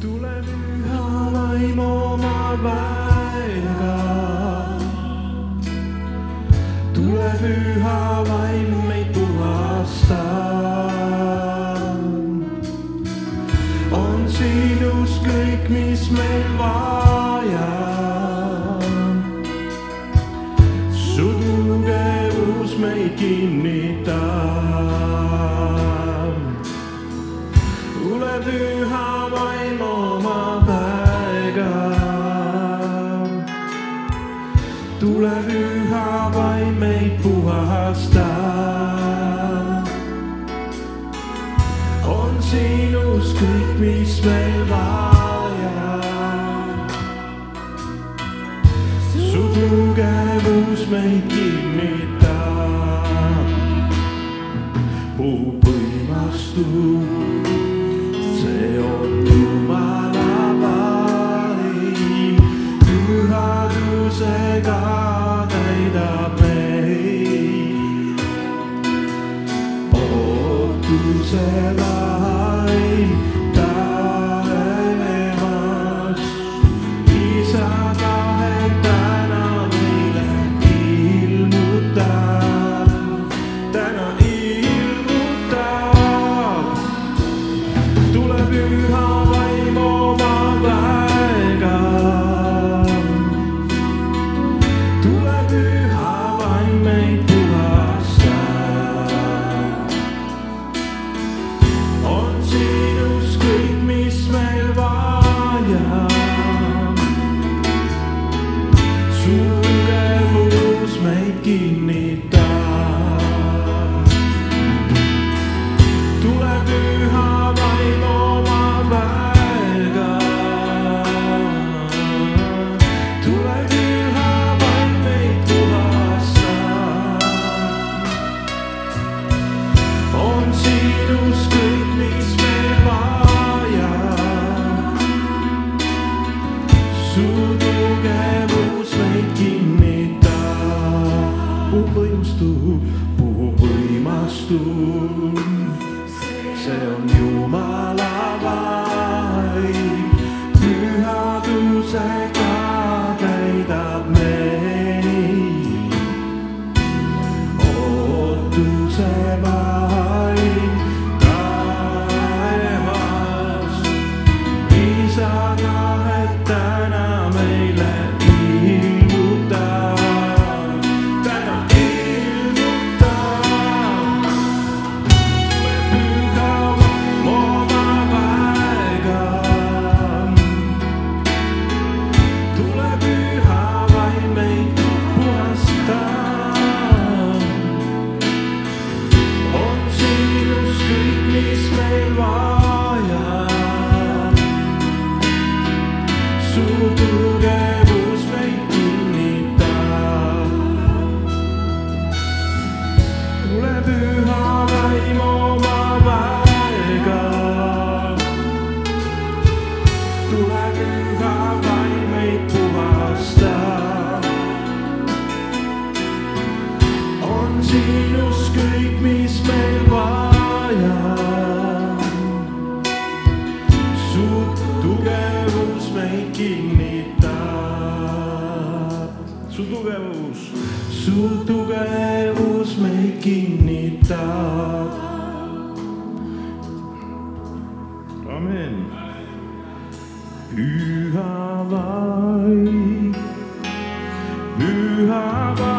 tule püha vaimu oma päev. tugevus meid kinnitab. puhub võimastus, see on Jumala valik, pühadusega täidab meid ootusele. mu võimastun, see on Jumal. Sutugemus, sutugemus me kiinnittää. Amen. Pyhä vai, pyhä vai.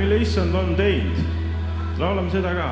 Mille issand on teinud. laulame seda ka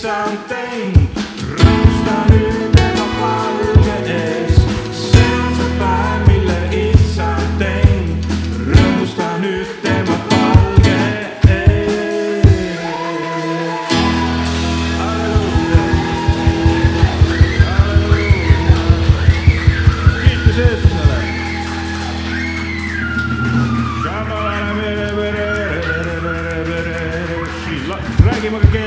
something.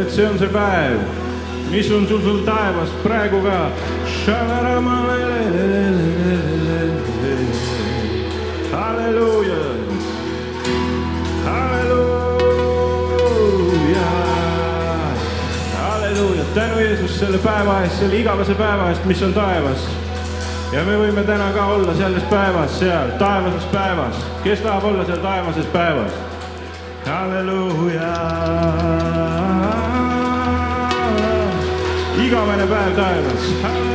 et see on see päev, mis on sul, sul taevas praegu ka. halleluuja, halleluuja, halleluuja, tänu Jeesus selle päeva eest, selle igavese päeva eest, mis on taevas ja me võime täna ka olla selles päevas seal taevases päevas, kes tahab olla seal taevases päevas? Igor, meine Damen.